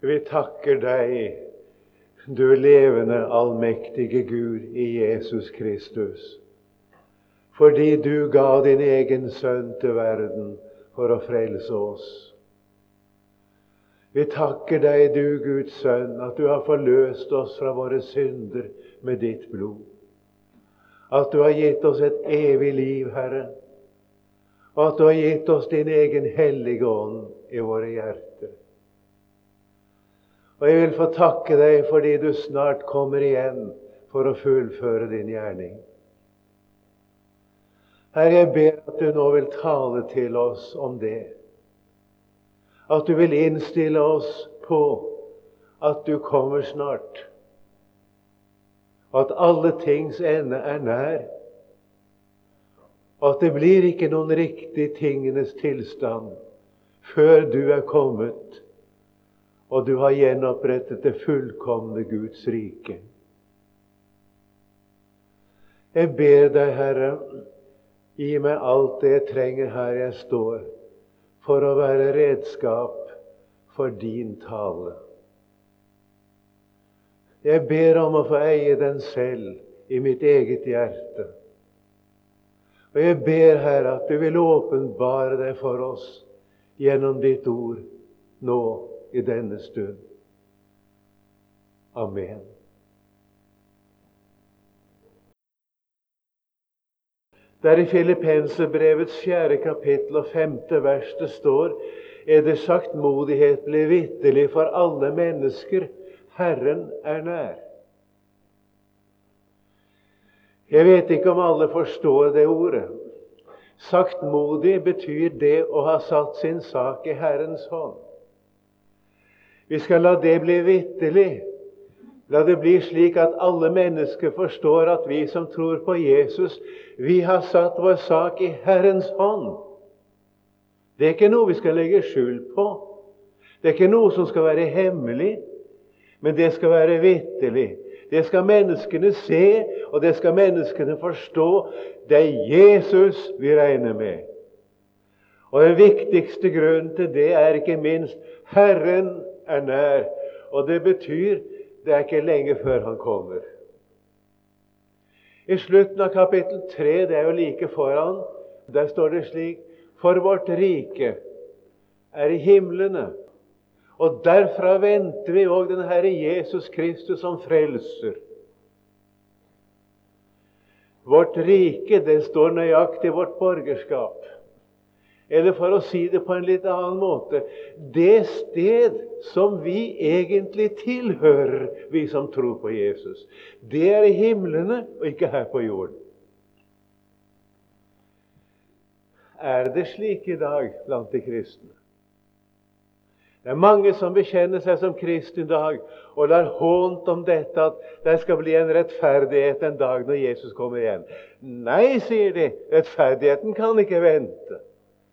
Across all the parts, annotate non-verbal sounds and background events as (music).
Vi takker deg, du levende, allmektige Gud i Jesus Kristus, fordi du ga din egen sønn til verden for å frelse oss. Vi takker deg, du Guds sønn, at du har forløst oss fra våre synder med ditt blod. At du har gitt oss et evig liv, Herre, og at du har gitt oss din egen hellige ånd i våre hjerter. Og jeg vil få takke deg fordi du snart kommer igjen for å fullføre din gjerning. Herre, jeg ber at du nå vil tale til oss om det. At du vil innstille oss på at du kommer snart. At alle tings ende er nær. At det blir ikke noen riktig tingenes tilstand før du er kommet og du har gjenopprettet det fullkomne Guds rike. Jeg ber deg, Herre, gi meg alt det jeg trenger her jeg står, for å være redskap for din tale. Jeg ber om å få eie den selv i mitt eget hjerte. Og jeg ber, Herre, at du vil åpenbare deg for oss gjennom ditt ord nå i denne stund. Amen. Der i Filippenserbrevets fjerde kapittel og femte vers det står, er det sagt modighet blir vitterlig for alle mennesker. Herren er nær. Jeg vet ikke om alle forstår det ordet. Saktmodig betyr det å ha satt sin sak i Herrens hånd. Vi skal la det bli vitterlig. La det bli slik at alle mennesker forstår at vi som tror på Jesus, vi har satt vår sak i Herrens hånd. Det er ikke noe vi skal legge skjul på. Det er ikke noe som skal være hemmelig, men det skal være vitterlig. Det skal menneskene se, og det skal menneskene forstå. Det er Jesus vi regner med. Og Den viktigste grunnen til det er ikke minst Herren er nær. Og det betyr det er ikke lenge før han kommer. I slutten av kapittel 3, det er jo like foran, der står det slik For vårt rike er i himlene, og derfra venter vi òg den Herre Jesus Kristus som frelser. Vårt rike, det står nøyaktig vårt borgerskap. Eller for å si det på en litt annen måte det sted som vi egentlig tilhører, vi som tror på Jesus, det er i himlene og ikke her på jorden. Er det slik i dag blant de kristne? Det er mange som bekjenner seg som kristne i dag og lar hånt om dette at det skal bli en rettferdighet en dag når Jesus kommer igjen. Nei, sier de, rettferdigheten kan ikke vente.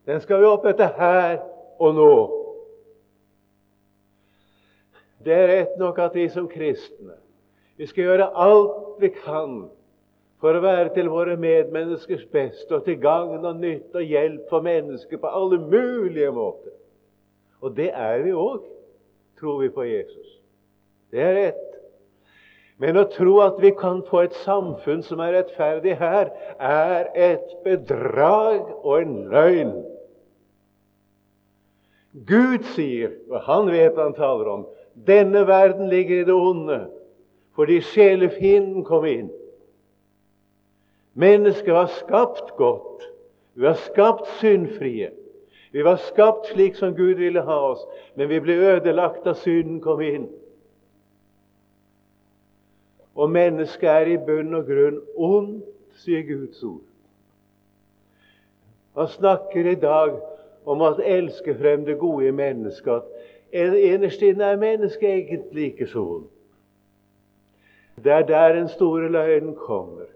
Den skal vi opp etter her og nå. Det er rett nok at vi som kristne vi skal gjøre alt vi kan for å være til våre medmenneskers beste og til gagn og nytte og hjelp for mennesker på alle mulige måter. Og det er vi òg, tror vi på Jesus. Det er rett. Men å tro at vi kan få et samfunn som er rettferdig her, er et bedrag og en løgn. Gud sier, og han vet han taler om, denne verden ligger i det onde fordi sjelefienden kom inn. Mennesket var skapt godt. Vi var skapt syndfrie. Vi var skapt slik som Gud ville ha oss, men vi ble ødelagt da synden kom inn. Og mennesket er i bunn og grunn ondt, sier Guds ord. Han snakker i dag om å elske frem det gode i mennesket. At innerst inne er mennesket egentlig ikke så vondt. Det er der den store løgnen kommer.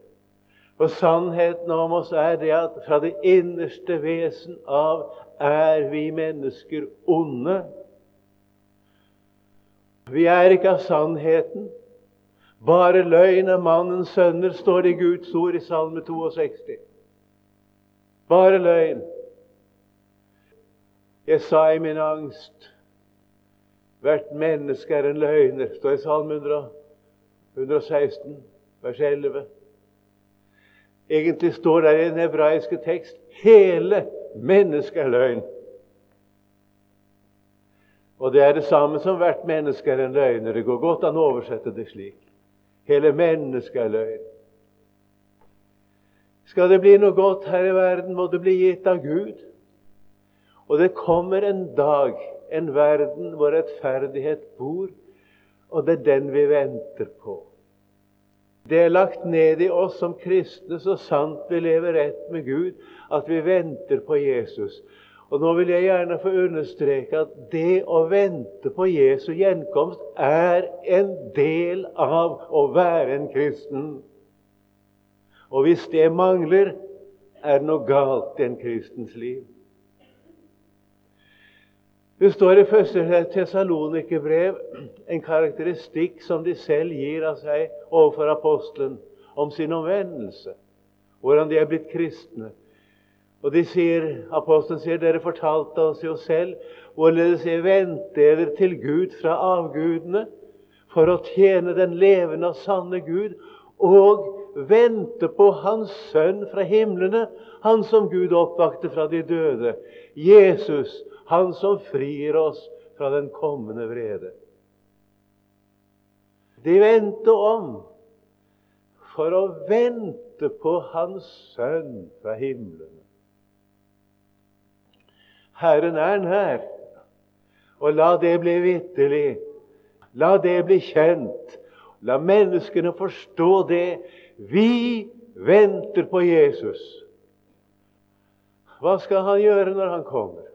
Og sannheten om oss er det at fra det innerste vesen av er vi mennesker onde. Vi er ikke av sannheten. Bare løgn er mannens sønner, står det i Guds ord i Salme 62. Bare løgn. Jeg sa i min angst Hvert menneske er en løgner, står i Salme 116, vers 11. Egentlig står det i den hebraiske tekst hele mennesket er løgn. Og det er det samme som hvert menneske er en løgner. Det går godt an å oversette det slik. Hele mennesket er løgn. Skal det bli noe godt her i verden, må det bli gitt av Gud. Og det kommer en dag, en verden hvor rettferdighet bor, og det er den vi venter på. Det er lagt ned i oss som kristne, så sant vi lever rett med Gud, at vi venter på Jesus. Og Nå vil jeg gjerne få understreke at det å vente på Jesu gjenkomst er en del av å være en kristen. Og hvis det mangler, er det noe galt i en kristens liv. Det står i første Tessalonikerbrev en karakteristikk som de selv gir av seg overfor apostelen om sin omvendelse, hvordan de er blitt kristne. Og de sier, Apostelen sier dere fortalte oss jo selv hvorledes jeg vendte dere til Gud fra avgudene for å tjene den levende og sanne Gud, og vente på Hans Sønn fra himlene, Han som Gud oppvakte fra de døde, Jesus, Han som frir oss fra den kommende vrede. De vendte om for å vente på Hans Sønn fra himmelen. Herren er nær, og la det bli vitterlig. La det bli kjent. La menneskene forstå det vi venter på Jesus. Hva skal han gjøre når han kommer?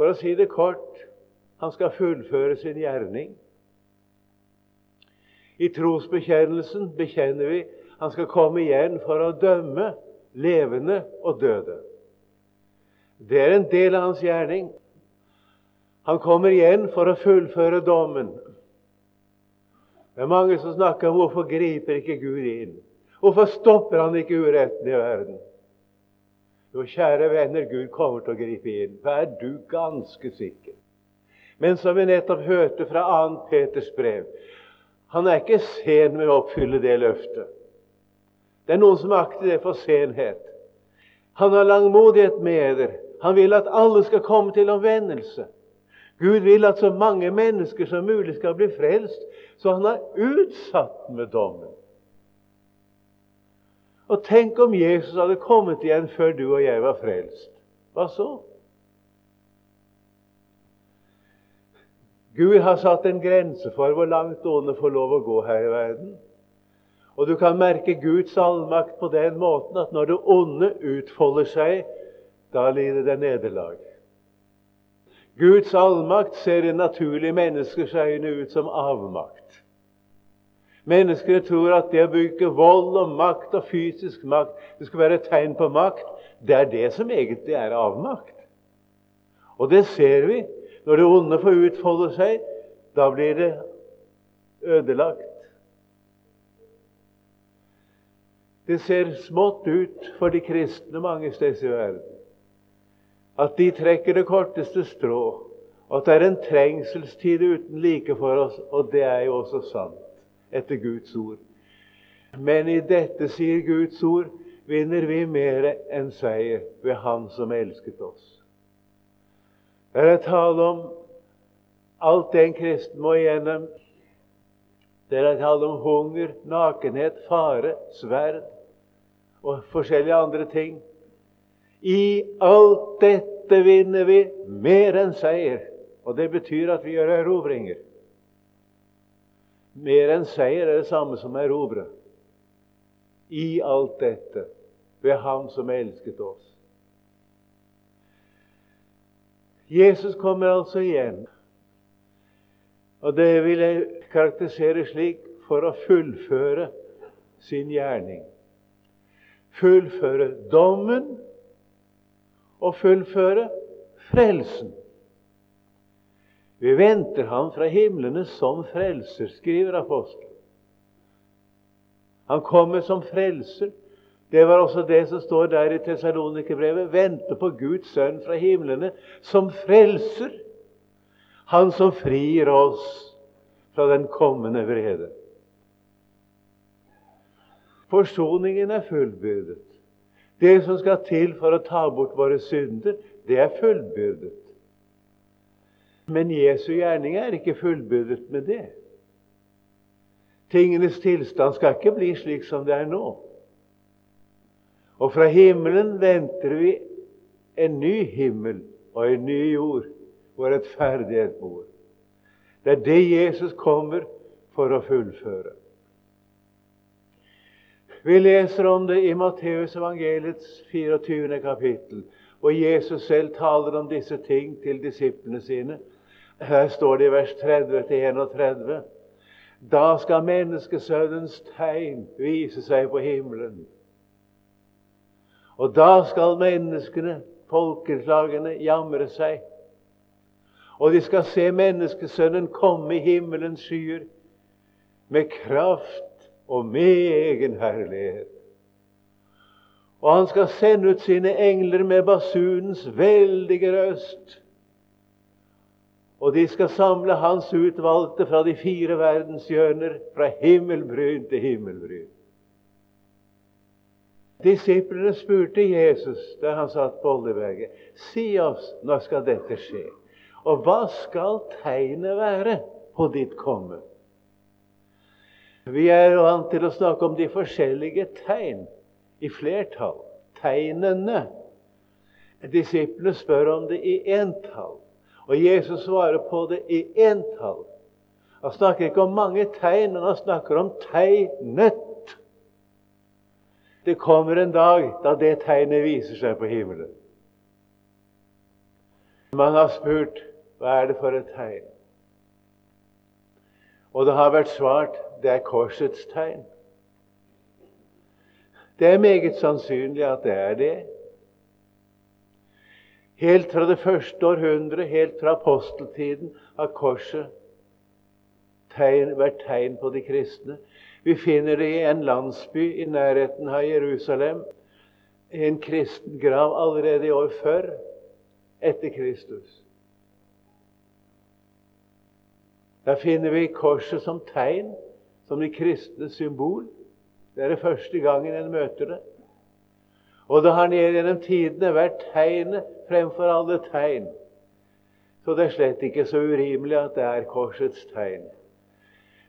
For å si det kort han skal fullføre sin gjerning. I trosbekjennelsen bekjenner vi han skal komme igjen for å dømme levende og døde. Det er en del av hans gjerning. Han kommer igjen for å fullføre dommen. Det er mange som snakker om hvorfor griper ikke Gud inn? Hvorfor stopper han ikke uretten i verden? Jo, kjære venner, Gud kommer til å gripe inn. Vær du ganske sikker. Men som vi nettopp hørte fra 2. Peters brev Han er ikke sen med å oppfylle det løftet. Det er noen som akter det for senhet. Han har langmodighet med dere. Han vil at alle skal komme til omvendelse. Gud vil at så mange mennesker som mulig skal bli frelst, så han er utsatt med dommen. Og tenk om Jesus hadde kommet igjen før du og jeg var frelst. Hva så? Gud har satt en grense for hvor langt onde får lov å gå her i verden. Og du kan merke Guds allmakt på den måten at når det onde utfolder seg, da lider det nederlag. Guds allmakt ser i naturlige menneskers øyne ut som avmakt. Mennesker tror at det å bruke vold og makt og fysisk makt det skal være et tegn på makt. Det er det som egentlig er avmakt. Og det ser vi. Når det onde får utfolde seg, da blir det ødelagt. Det ser smått ut for de kristne mange steder i verden at de trekker det korteste strå, og at det er en trengselstid uten like for oss. Og det er jo også sant, etter Guds ord. Men i dette, sier Guds ord, vinner vi mer enn seier ved Han som elsket oss. Det er tale om alt det en kristen må igjennom. Det er tale om hunger, nakenhet, fare, sverd og forskjellige andre ting. I alt dette vinner vi mer enn seier. Og det betyr at vi gjør erobringer. Mer enn seier er det samme som erobre. I alt dette ved Han som elsket oss. Jesus kommer altså igjen. Og det vil jeg karakterisere slik for å fullføre sin gjerning. Fullføre dommen og fullføre frelsen. Vi venter ham fra himlene som frelser, skriver apostelen. Han kommer som frelser. Det var også det som står der i Tessalonikerbrevet. Vente på Guds sønn fra himlene som frelser. Han som frir oss fra den kommende vrede. Forsoningen er fullbyrdet. Det som skal til for å ta bort våre synder, det er fullbyrdet. Men Jesu gjerning er ikke fullbyrdet med det. Tingenes tilstand skal ikke bli slik som det er nå. Og fra himmelen venter vi en ny himmel og en ny jord hvor rettferdighet bor. Det er det Jesus kommer for å fullføre. Vi leser om det i Matteus evangeliets 24. kapittel, hvor Jesus selv taler om disse ting til disiplene sine. Her står det i vers 30-31. Da skal menneskesønnens tegn vise seg på himmelen. Og da skal menneskene, folkeslagene, jamre seg. Og de skal se menneskesønnen komme i himmelens skyer med kraft og med egen herlighet. Og han skal sende ut sine engler med basunens veldige røst. Og de skal samle hans utvalgte fra de fire verdenshjørner, fra himmelbryn til himmelbryn. Disiplene spurte Jesus da han satt på Oljeberget, si oss, når skal dette skje? Og hva skal tegnet være på ditt komme? Vi er vant til å snakke om de forskjellige tegn i flertall. Tegnene. Disiplene spør om det i entall. Og Jesus svarer på det i entall. Han snakker ikke om mange tegn, men han snakker om tegnet. Det kommer en dag da det tegnet viser seg på himmelen. Man har spurt hva er det for et tegn. Og det har vært svart det er korsets tegn. Det er meget sannsynlig at det er det. Helt fra det første århundret, helt fra aposteltiden, har korset tegn, vært tegn på de kristne. Vi finner det i en landsby i nærheten av Jerusalem. En kristen grav allerede i år før etter Kristus. Der finner vi korset som tegn, som de kristne symbol. Det er det første gangen en møter det. Og det har ned gjennom tidene vært tegnet fremfor alle tegn. Så det er slett ikke så urimelig at det er korsets tegn.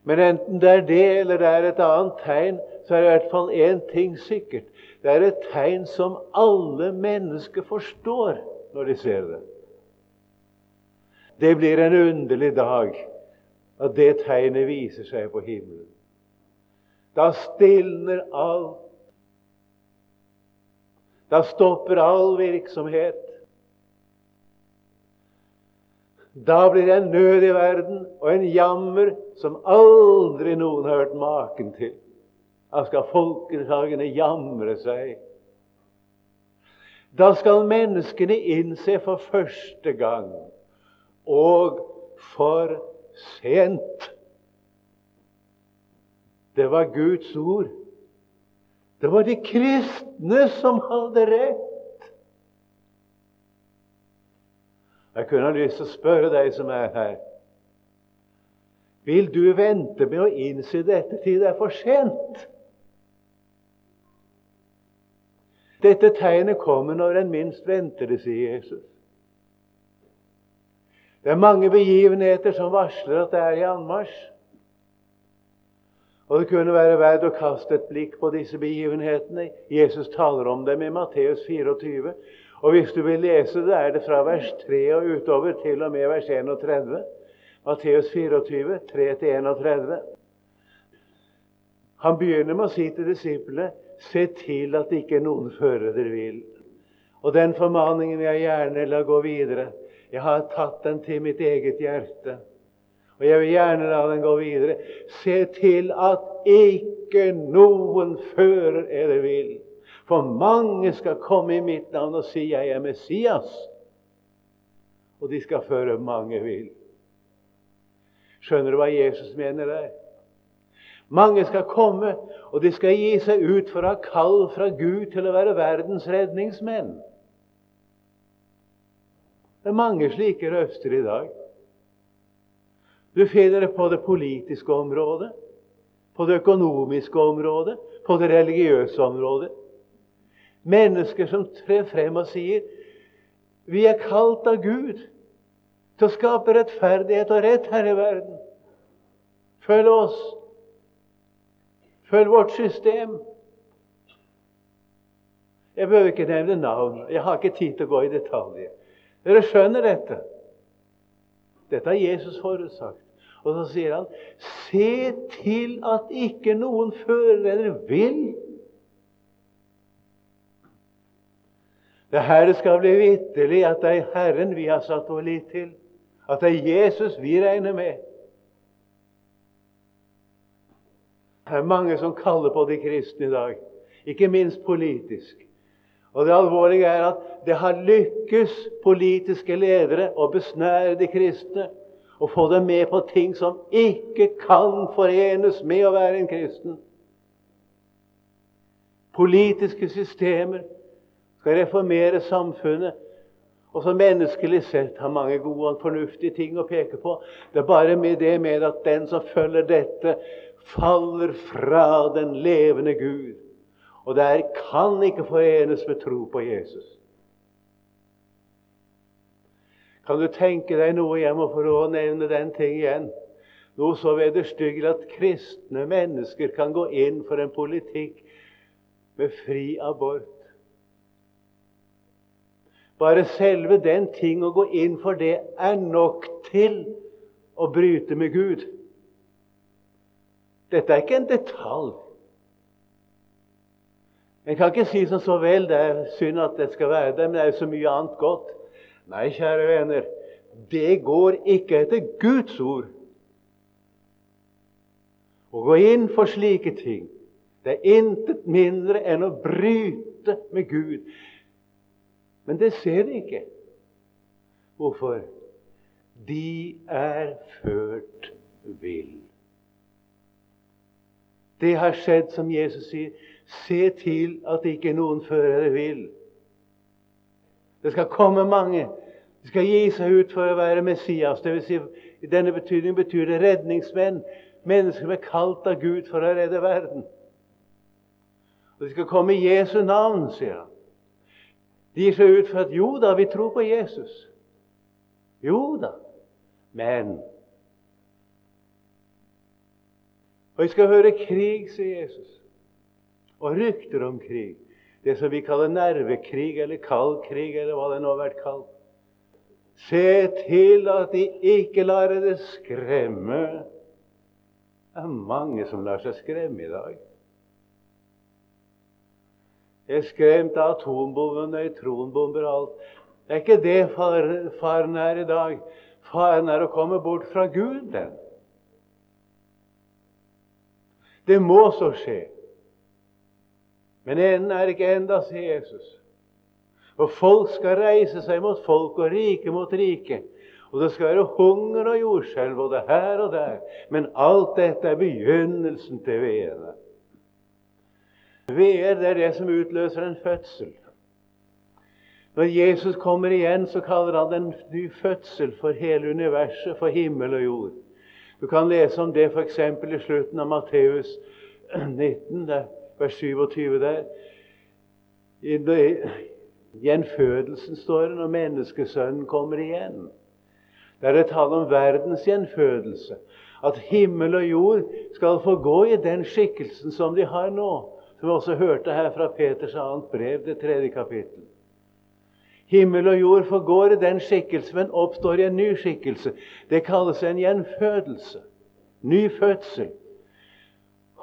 Men enten det er det eller det er et annet tegn, så er det i hvert fall én ting sikkert. Det er et tegn som alle mennesker forstår når de ser det. Det blir en underlig dag at det tegnet viser seg på himmelen. Da stilner alt. Da stopper all virksomhet. Da blir det en nød i verden og en jammer som aldri noen har hørt maken til. Da skal folkeslagene jamre seg. Da skal menneskene innse for første gang og for sent Det var Guds ord. Det var de kristne som hadde rett. Jeg kunne ha lyst til å spørre deg som er her Vil du vente med å innse dette til det er for sent? Dette tegnet kommer når en minst venter det, sier Jesus. Det er mange begivenheter som varsler at det er i anmarsj. Og Det kunne være verdt å kaste et blikk på disse begivenhetene. Jesus taler om dem i Matteus 24. Og Hvis du vil lese det, er det fra vers 3 og utover til og med vers 31. Matteus 24, 3-31. Han begynner med å si til disiplene Se til at ikke noen fører dere vil. Og den formaningen vil jeg gjerne la gå videre. Jeg har tatt den til mitt eget hjerte. Og jeg vil gjerne la den gå videre. Se til at ikke noen fører dere vil. For mange skal komme i mitt navn og si 'Jeg er Messias', og de skal føre mange vill. Skjønner du hva Jesus mener der? Mange skal komme, og de skal gi seg ut for å ha kall fra Gud til å være verdens redningsmenn. Det er mange slike røster i dag. Du finner det på det politiske området, på det økonomiske området, på det religiøse området. Mennesker som trer frem og sier vi er kalt av Gud til å skape rettferdighet og rett her i verden. Følg oss. Følg vårt system. Jeg behøver ikke nevne navn. Jeg har ikke tid til å gå i detaljer. Dere skjønner dette. Dette har Jesus forutsagt. Og så sier han, se til at ikke noen fører eller vil. Det Herre skal bli vitterlig at det er Herren vi har satt vår lit til. At det er Jesus vi regner med. Det er mange som kaller på de kristne i dag, ikke minst politisk. Og Det alvorlige er at det har lykkes politiske ledere å besnære de kristne og få dem med på ting som ikke kan forenes med å være en kristen. Politiske systemer skal reformere samfunnet, og som menneskelig sett har mange gode og fornuftige ting å peke på. Det er bare med det med at den som følger dette, faller fra den levende Gud og det kan ikke forenes med tro på Jesus. Kan du tenke deg noe Jeg må få å nevne den ting igjen. Noe så vederstyggelig at kristne mennesker kan gå inn for en politikk med fri abort. Bare selve den ting å gå inn for det er nok til å bryte med Gud. Dette er ikke en detalj. En kan ikke si som så vel det er synd at det skal være der, men det er jo så mye annet godt. Nei, kjære venner, det går ikke etter Guds ord. Å gå inn for slike ting, det er intet mindre enn å bryte med Gud. Men det ser de ikke. Hvorfor? De er ført vill. Det har skjedd, som Jesus sier, Se til at ikke noen fører dere vill. Det skal komme mange. De skal gi seg ut for å være Messias. Det vil si, I denne betydning betyr det redningsmenn. Mennesker som er kalt av Gud for å redde verden. Og De skal komme i Jesu navn, sier han. De gir seg ut for at jo da, vi tror på Jesus. Jo da. Men Og vi skal høre krig, sier Jesus og rykter om krig. Det som vi kaller nervekrig eller kald krig, eller hva det nå har vært kalt. Se til at de ikke lar dere skremme. Det er mange som lar seg skremme i dag. Jeg er skremt av atombomber, nøytronbomber og alt. Det er ikke det faren er i dag. Faren er å komme bort fra Gud, den. Det må så skje. Men enden er ikke enda, sier Jesus. Og folk skal reise seg mot folk og rike mot rike. Og det skal være hunger og jordskjelv både her og der. Men alt dette er begynnelsen til veene. Veer det er det som utløser en fødsel. Når Jesus kommer igjen, så kaller han det en ny fødsel for hele universet, for himmel og jord. Du kan lese om det f.eks. i slutten av Matteus (clears throat) 19. Der vers 27 der. I gjenfødelsen står det når menneskesønnen kommer igjen. Det er det tale om verdens gjenfødelse. At himmel og jord skal få gå i den skikkelsen som de har nå. Som vi også hørte her fra Peters annet brev, det tredje kapittel. Himmel og jord forgår i den skikkelse, men oppstår i en ny skikkelse. Det kalles en gjenfødelse. Ny fødsel.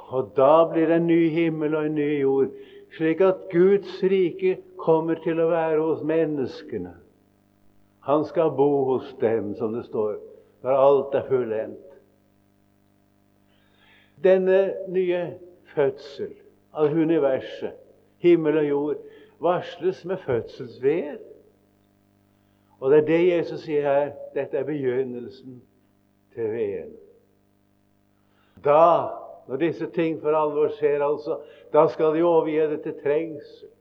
Og da blir det en ny himmel og en ny jord, slik at Guds rike kommer til å være hos menneskene. Han skal bo hos dem, som det står, når alt er fullendt. Denne nye fødsel av universet, himmel og jord, varsles med fødselsved. Og det er det Jesus sier her. Dette er begynnelsen til veden. Da når disse ting for alvor skjer, altså, da skal de overgi det til trengsel.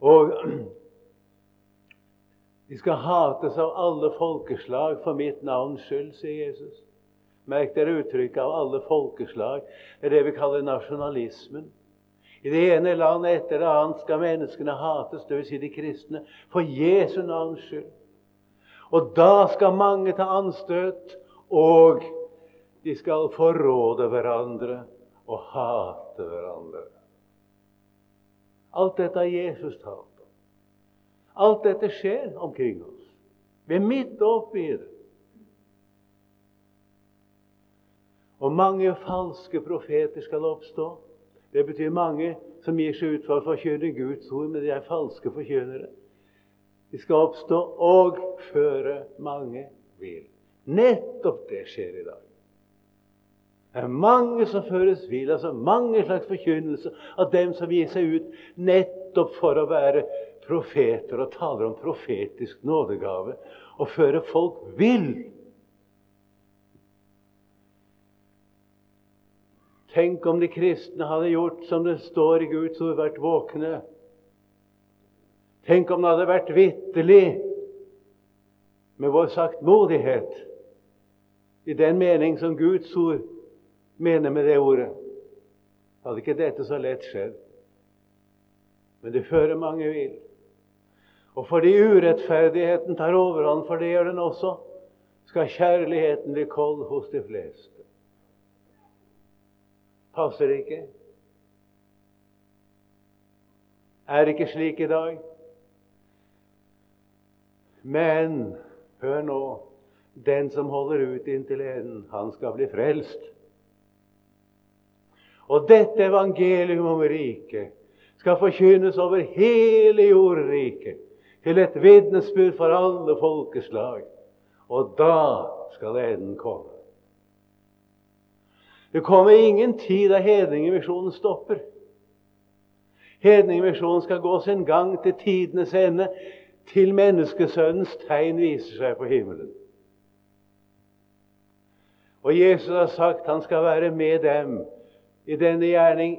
Og (clears throat) De skal hates av alle folkeslag for mitt navns skyld, sier Jesus. Merk dere uttrykket 'av alle folkeslag'. Det er det vi kaller nasjonalismen. I det ene landet etter det annet skal menneskene hates, dvs. Si de kristne, for Jesu navns skyld. Og da skal mange ta anstøt, og de skal forråde hverandre og hate hverandre. Alt dette har Jesus talt om. Alt dette skjer omkring oss. Vi er midt oppi det. Og mange falske profeter skal oppstå. Det betyr mange som gir seg ut for å forkynne Guds ord, men de er falske forkynnere. De skal oppstå og føre mange vil. Nettopp det skjer i dag. Det er mange som føres vill, altså mange slags forkynnelse av dem som gir seg ut nettopp for å være profeter og taler om profetisk nådegave og føre folk vill. Tenk om de kristne hadde gjort som det står i Guds ord, vært våkne. Tenk om det hadde vært vitterlig med vår saktmodighet i den mening som Guds ord mener med det ordet. Hadde ikke dette så lett skjedd. Men det fører mange vill. Og fordi urettferdigheten tar overhånd, for det gjør den også, skal kjærligheten bli kold hos de fleste. Passer ikke? Er ikke slik i dag? Men hør nå den som holder ut inntil enden, han skal bli frelst. Og dette evangelium om riket skal forkynnes over hele jordriket, til et vitnesbyrd for alle folkeslag. Og da skal enden komme. Det kommer ingen tid da hedningemisjonen stopper. Hedningemisjonen skal gå sin gang til tidenes ende, til menneskesønnens tegn viser seg på himmelen. Og Jesus har sagt han skal være med dem i denne gjerning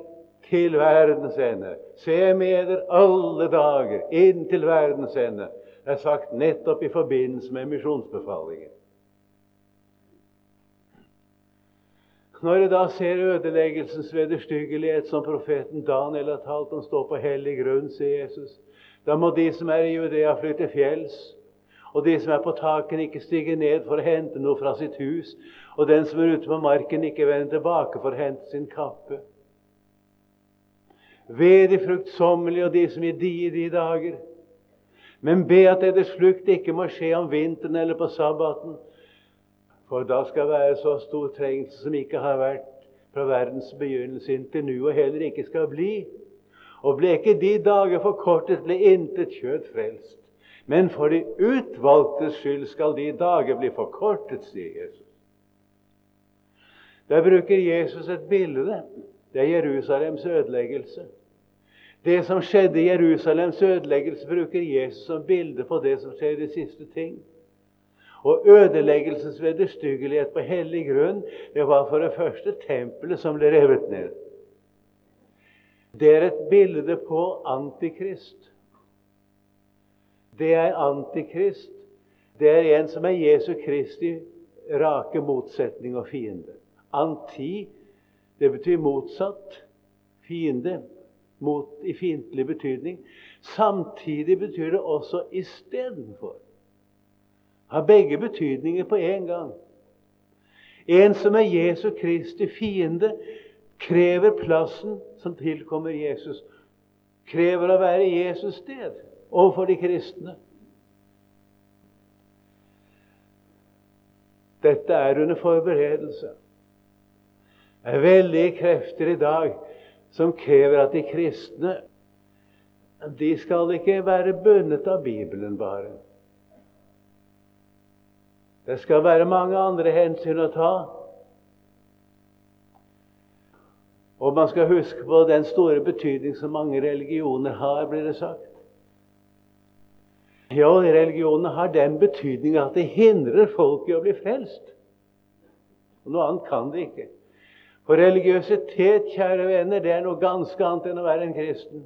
til verdens ende. Se med dere alle dager inn til verdens ende. Det er sagt nettopp i forbindelse med misjonsbefalingen. Når jeg da ser ødeleggelsens vederstyggelighet som profeten Daniel har talt om, stå på hellig grunn, sier Jesus, da må de som er i Judea, flytte fjells. Og de som er på takene, ikke stige ned for å hente noe fra sitt hus. Og den som er ute på marken, ikke vender tilbake for å hente sin kappe. Ved de fruktsommelige og de som gir die de dager. Men be at deres flukt ikke må skje om vinteren eller på sabbaten. For da skal være så stor trengsel som ikke har vært fra verdens begynnelse inntil nå, og heller ikke skal bli. Og ble ikke de dager forkortet, ble intet kjøtt frelst. Men for de utvalgtes skyld skal de dager bli forkortet, sier Jesus. Der bruker Jesus et bilde. Det er Jerusalems ødeleggelse. Det som skjedde i Jerusalems ødeleggelse, bruker Jesus som bilde på det som skjer i de siste ting. Og ødeleggelsens vederstyggelighet på hellig grunn, det var for det første tempelet som ble revet ned. Det er et bilde på Antikrist det er Antikrist. Det er en som er Jesu Kristi rake motsetning og fiende. Anti, det betyr motsatt. Fiende. Mot, I fiendtlig betydning. Samtidig betyr det også istedenfor. Har begge betydninger på én gang. En som er Jesu Kristi fiende, krever plassen som tilkommer Jesus. Krever å være Jesus sted overfor de kristne. Dette er under forberedelse. Det er veldige krefter i dag som krever at de kristne de skal ikke være bundet av Bibelen bare. Det skal være mange andre hensyn å ta. Og man skal huske på den store betydning som mange religioner har, blir det sagt. Ja, religionene har den betydning at det hindrer folk i å bli frelst. Og Noe annet kan det ikke. For religiøsitet, kjære venner, det er noe ganske annet enn å være en kristen.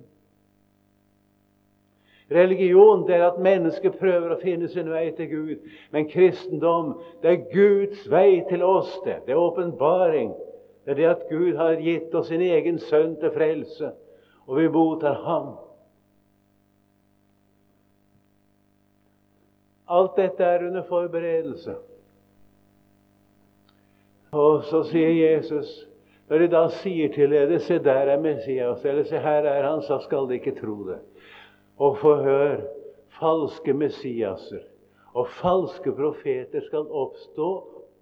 Religion det er at mennesket prøver å finne sin vei til Gud. Men kristendom det er Guds vei til oss. Det Det er åpenbaring. Det er det at Gud har gitt oss sin egen sønn til frelse, og vi mottar ham. Alt dette er under forberedelse. Og så sier Jesus når de da sier til dere se der er Messias, eller se her er han, så skal de ikke tro det. Og forhør falske Messiaser og falske profeter skal oppstå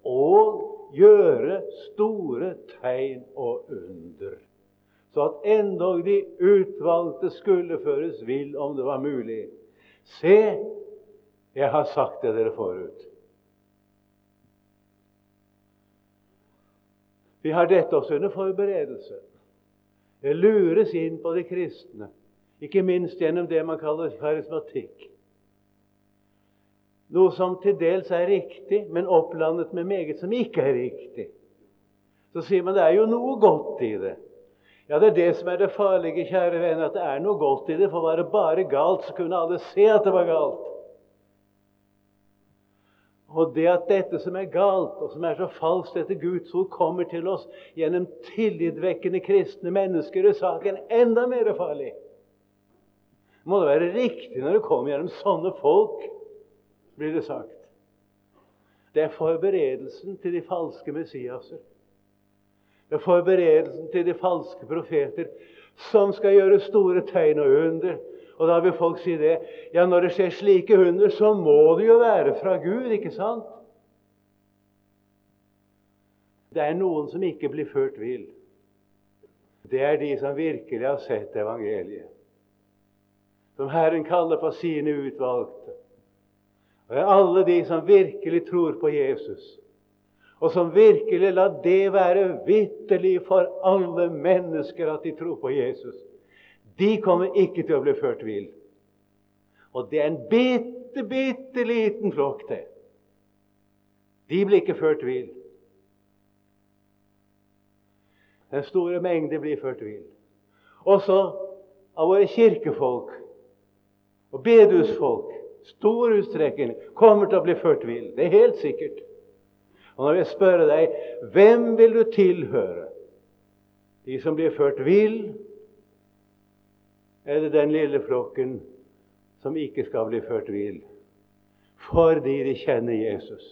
og gjøre store tegn og under. Så at endog de utvalgte skulle føres vill, om det var mulig. Se, jeg har sagt det dere forut. Vi har dette også under forberedelse. Det lures inn på de kristne, ikke minst gjennom det man kaller karismatikk. Noe som til dels er riktig, men opplandet med meget som ikke er riktig. Så sier man det er jo noe godt i det. Ja, det er det som er det farlige, kjære venn, at det er noe godt i det. For var det bare galt, så kunne alle se at det var galt. Og det at dette som er galt, og som er så falskt etter Guds ord, kommer til oss gjennom tillitvekkende kristne mennesker, er saken enda mer farlig. Må det være riktig når det kommer gjennom sånne folk, blir det sagt. Det er forberedelsen til de falske Messiaser. Det er forberedelsen til de falske profeter som skal gjøre store tegn og under og da vil folk si det. Ja, når det skjer slike under, så må det jo være fra Gud, ikke sant? Det er noen som ikke blir ført vill. Det er de som virkelig har sett evangeliet. Som Herren kaller på sine utvalgte. Og det er alle de som virkelig tror på Jesus. Og som virkelig lar det være vitterlig for alle mennesker at de tror på Jesus. De kommer ikke til å bli ført vill. Og det er en bitte, bitte liten flokk, til. De blir ikke ført vill. Den store mengde blir ført vill. Også av våre kirkefolk og bedehusfolk stor utstrekning kommer til å bli ført vill. Det er helt sikkert. Og når jeg spør deg hvem vil du tilhøre? De som blir ført vill, er det den lille flokken som ikke skal bli ført vill fordi de kjenner Jesus.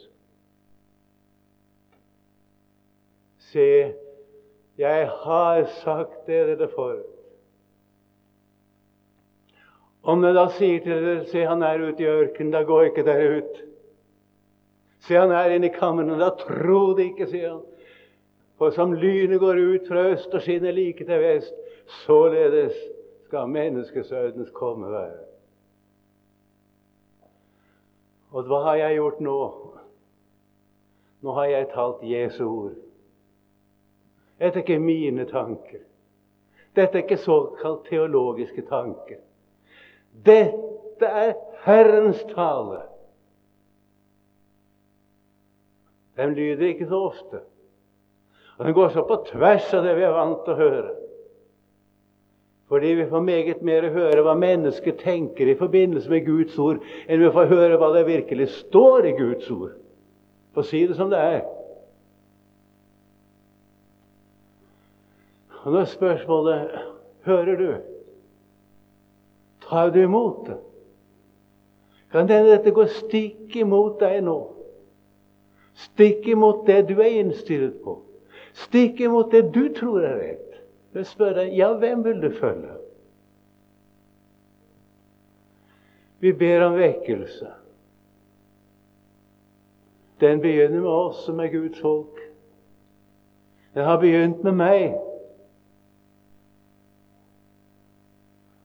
Se, jeg har sagt dere det forut. Om jeg da sier til dere se han er ute i ørkenen, da går ikke dere ut. Se han er inne i kammeren, da tro det ikke, sier han. For som lynet går ut fra øst og skinner like til vest, således skal menneskesønnens komme være. Og hva har jeg gjort nå? Nå har jeg talt Jesu ord. Dette er ikke mine tanker. Dette er ikke såkalt teologiske tanker. Dette er Herrens tale. Den lyder ikke så ofte. Og den går så på tvers av det vi er vant til å høre. Fordi vi får meget mer å høre hva mennesket tenker i forbindelse med Guds ord, enn vi får høre hva det virkelig står i Guds ord. For å si det som det er. Og nå er spørsmålet hører du? Tar du imot det? Kan hende dette går stikk imot deg nå? Stikk imot det du er innstilt på? Stikk imot det du tror er rett? Men spør deg ja, hvem vil du følge? Vi ber om vekkelse. Den begynner med oss som er Guds folk. Den har begynt med meg.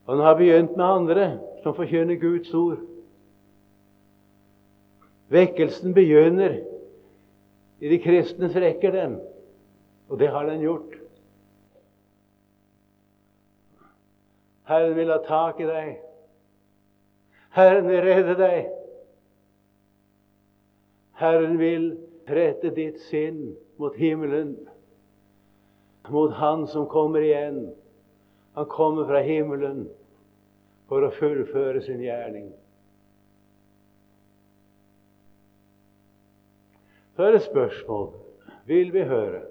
Og den har begynt med andre som forkynner Guds ord. Vekkelsen begynner i de kristnes rekker, den. Og det har den gjort. Herren vil ha tak i deg. Herren vil redde deg. Herren vil rette ditt sinn mot himmelen, mot Han som kommer igjen. Han kommer fra himmelen for å fullføre sin gjerning. Så er det spørsmål vil vi høre.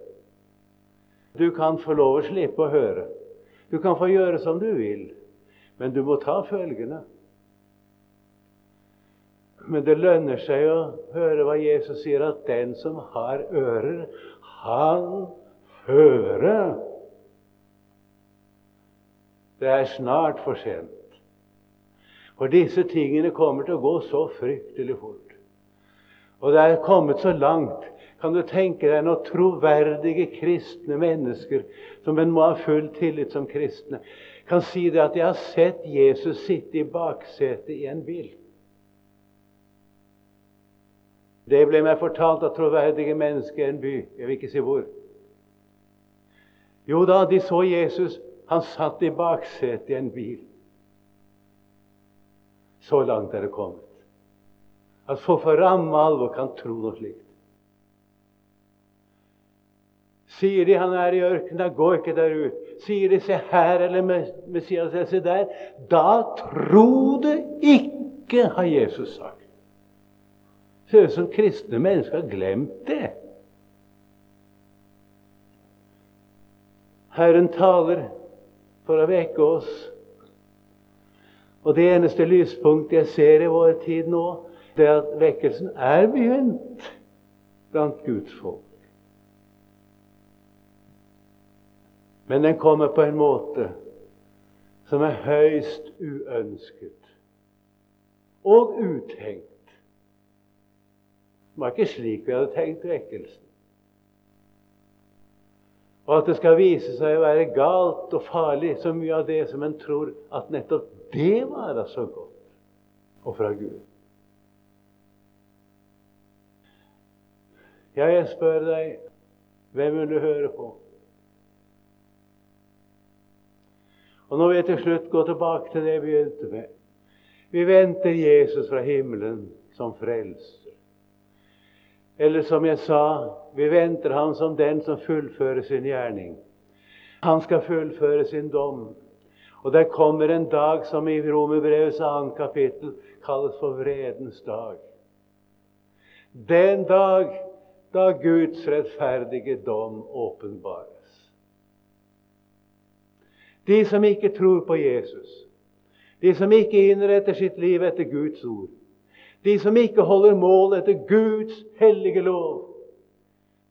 Du kan få lov å slippe å høre. Du kan få gjøre som du vil, men du må ta følgene. Men det lønner seg å høre hva Jesus sier, at den som har ører, han hører. Det er snart for sent. For disse tingene kommer til å gå så fryktelig fort. Og det er kommet så langt. Kan du tenke deg noen troverdige kristne mennesker som en må ha full tillit som kristne, kan si det at 'jeg har sett Jesus sitte i baksetet i en bil'. Det ble meg fortalt av troverdige mennesker i en by. Jeg vil ikke si hvor. Jo da, de så Jesus. Han satt i baksetet i en bil. Så langt er det kommet. At folk for ramme alvor kan tro noe slikt. Sier de han er i ørkenen, gå ikke der ut. Sier de se her eller Messias, se der. Da tro det ikke, har Jesus sagt. Ser ut som kristne mennesker har glemt det. Herren taler for å vekke oss og det eneste lyspunktet jeg ser i vår tid nå, det er at vekkelsen er begynt blant Guds folk. Men den kommer på en måte som er høyst uønsket og utenkt. Det var ikke slik vi hadde tenkt vekkelsen. Og at det skal vise seg å være galt og farlig, så mye av det som en tror at nettopp det var da så godt og fra Gud. Ja, jeg spør deg, hvem vil du høre på? Og Nå vil jeg til slutt gå tilbake til det jeg begynte med. Vi venter Jesus fra himmelen som frelser. Eller som jeg sa, vi venter ham som den som fullfører sin gjerning. Han skal fullføre sin dom. Og der kommer en dag som i Romerbrevets annet kapittel kalles for vredens dag. Den dag da Guds rettferdige dom åpenbares. De som ikke tror på Jesus, de som ikke innretter sitt liv etter Guds ord, de som ikke holder mål etter Guds hellige lov,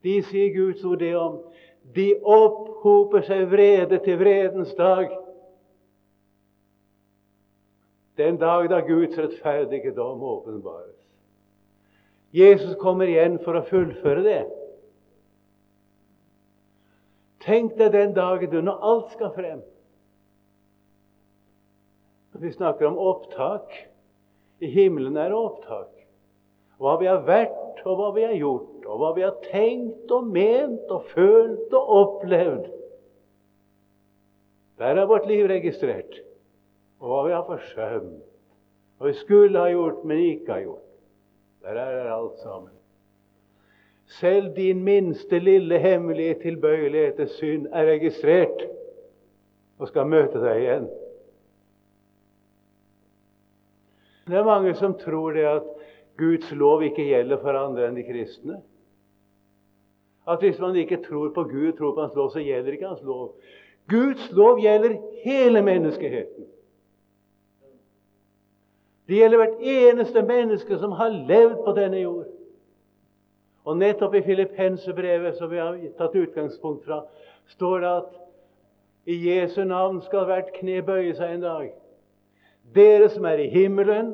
de sier Guds ord det om. De opphoper seg vrede til vredens dag den dag da Guds rettferdige dom åpenbares. Jesus kommer igjen for å fullføre det. Tenk deg den dagen du, når alt skal frem. Vi snakker om opptak. I himmelen er det opptak. Hva vi har vært, og hva vi har gjort, og hva vi har tenkt og ment og følt og opplevd. Der er vårt liv registrert og hva vi har forsømt, hva vi skulle ha gjort, men ikke har gjort. Der er det alt sammen. Selv din minste lille hemmelige tilbøyelighet til synd er registrert og skal møte deg igjen. Det er mange som tror det at Guds lov ikke gjelder for andre enn de kristne. At hvis man ikke tror på Gud, tror på Hans lov, så gjelder ikke Hans lov. Guds lov gjelder hele menneskeheten. Det gjelder hvert eneste menneske som har levd på denne jord. Og nettopp i Filippensebrevet, som vi har tatt utgangspunkt fra, står det at i Jesu navn skal hvert kne bøye seg en dag. Dere som er i himmelen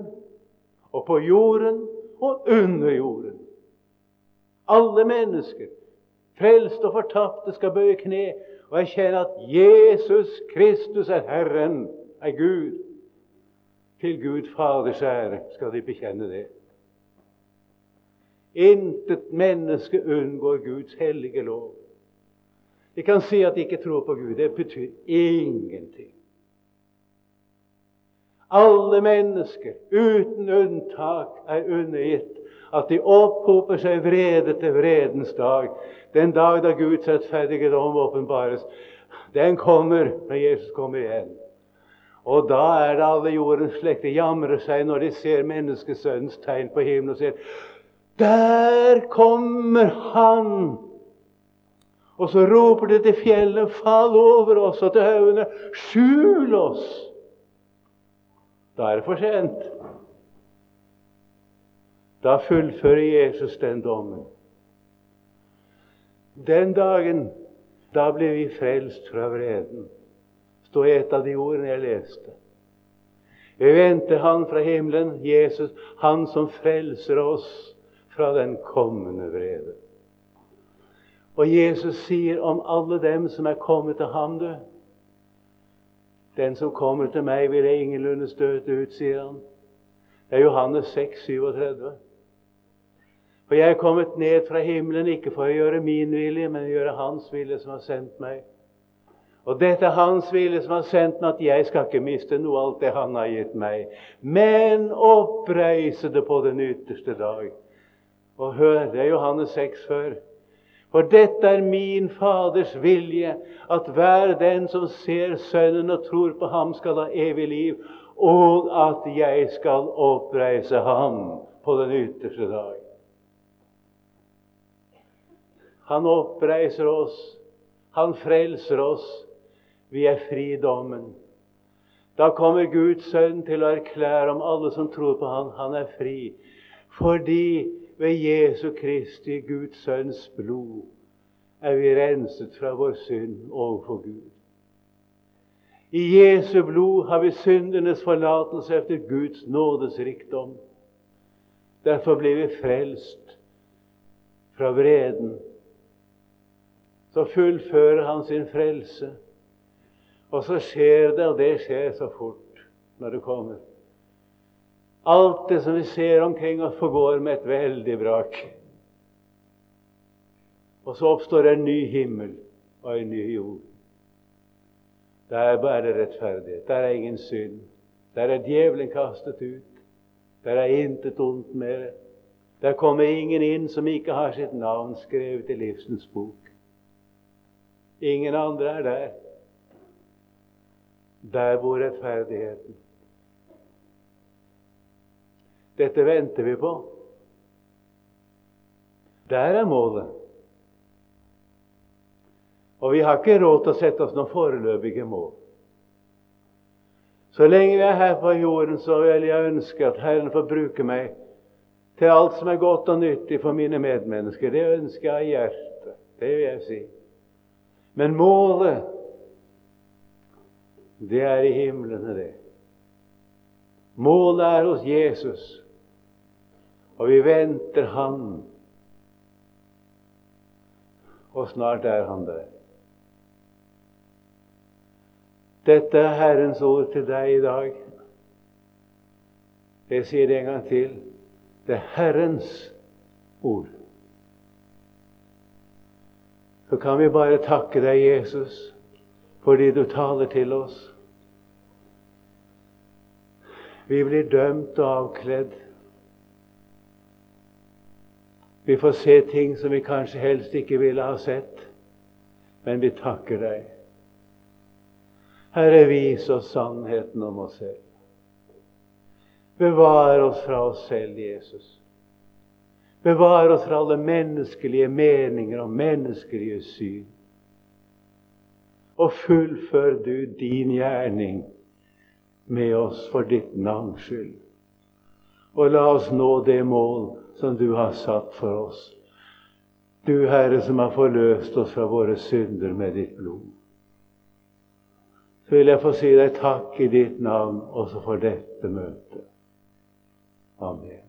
og på jorden og under jorden. Alle mennesker, frelste og fortapte, skal bøye kne og erkjenne at Jesus Kristus er Herren, er Gud. Til Gud Faders ære skal de bekjenne det. Intet menneske unngår Guds hellige lov. De kan si at de ikke tror på Gud. Det betyr ingenting. Alle mennesker, uten unntak, er undergitt at de opphoper seg vrede til vredens dag. Den dag da Guds rettferdige dom åpenbares. Den kommer når Jesus kommer igjen. Og da er det alle jordens slekter jamrer seg når de ser menneskesønnens tegn på himmelen og sier Der kommer Han! Og så roper de til fjellet, fall over oss, og til haugene, skjul oss! Da er det for sent. Da fullfører Jesus den dommen. Den dagen, da ble vi frelst fra vreden. står i et av de ordene jeg leste. Vi venter Han fra himmelen, Jesus, Han som frelser oss fra den kommende vrede. Og Jesus sier om alle dem som er kommet til ham, du Den som kommer til meg, vil jeg ingenlunde støte ut, sier han. Det er Johannes 6, 37. For jeg er kommet ned fra himmelen ikke for å gjøre min vilje, men å gjøre Hans vilje som har sendt meg. Og dette er Hans vilje som har sendt meg, at jeg skal ikke miste noe alt det Han har gitt meg, men oppreise det på den ytterste dag. Og hør, det er Johannes 6 før. For dette er min Faders vilje, at hver den som ser Sønnen og tror på ham, skal ha evig liv, og at jeg skal oppreise ham på den ytterste dag. Han oppreiser oss. Han frelser oss. Vi er fri i dommen. Da kommer Guds sønn til å erklære om alle som tror på ham, han er fri. Fordi ved Jesu Kristi, Guds sønns blod, er vi renset fra vår synd overfor Gud. I Jesu blod har vi syndenes forlatelse etter Guds nådes rikdom. Derfor blir vi frelst fra vreden så fullfører han sin frelse. Og så skjer det, og det skjer så fort når det kommer. Alt det som vi ser omkring oss, forgår med et veldig brak. Og så oppstår en ny himmel og en ny jord. Der er bare rettferdighet. Der er ingen synd. Der er djevelen kastet ut. Der er intet ondt mer. Der kommer ingen inn som ikke har sitt navn skrevet i livsens bok. Ingen andre er der. Der bor rettferdigheten. Dette venter vi på. Der er målet. Og vi har ikke råd til å sette oss noen foreløpige mål. Så lenge vi er her på jorden, så vil jeg ønske at Herren får bruke meg til alt som er godt og nyttig for mine medmennesker. Det ønsker jeg i hjertet. Det vil jeg si. Men målet, det er i himlene, det. Målet er hos Jesus, og vi venter Han. Og snart er Han der. Dette er Herrens ord til deg i dag. Jeg sier det en gang til. Det er Herrens ord så kan vi bare takke deg, Jesus, fordi du taler til oss. Vi blir dømt og avkledd. Vi får se ting som vi kanskje helst ikke ville ha sett, men vi takker deg. Herre, vis oss sannheten om oss selv. Bevar oss fra oss selv, Jesus. Bevar oss fra alle menneskelige meninger og menneskelige syn. Og fullfør du din gjerning med oss for ditt navns skyld. Og la oss nå det mål som du har satt for oss. Du, Herre, som har forløst oss fra våre synder med ditt blod. Så vil jeg få si deg takk i ditt navn også for dette møtet. Amen.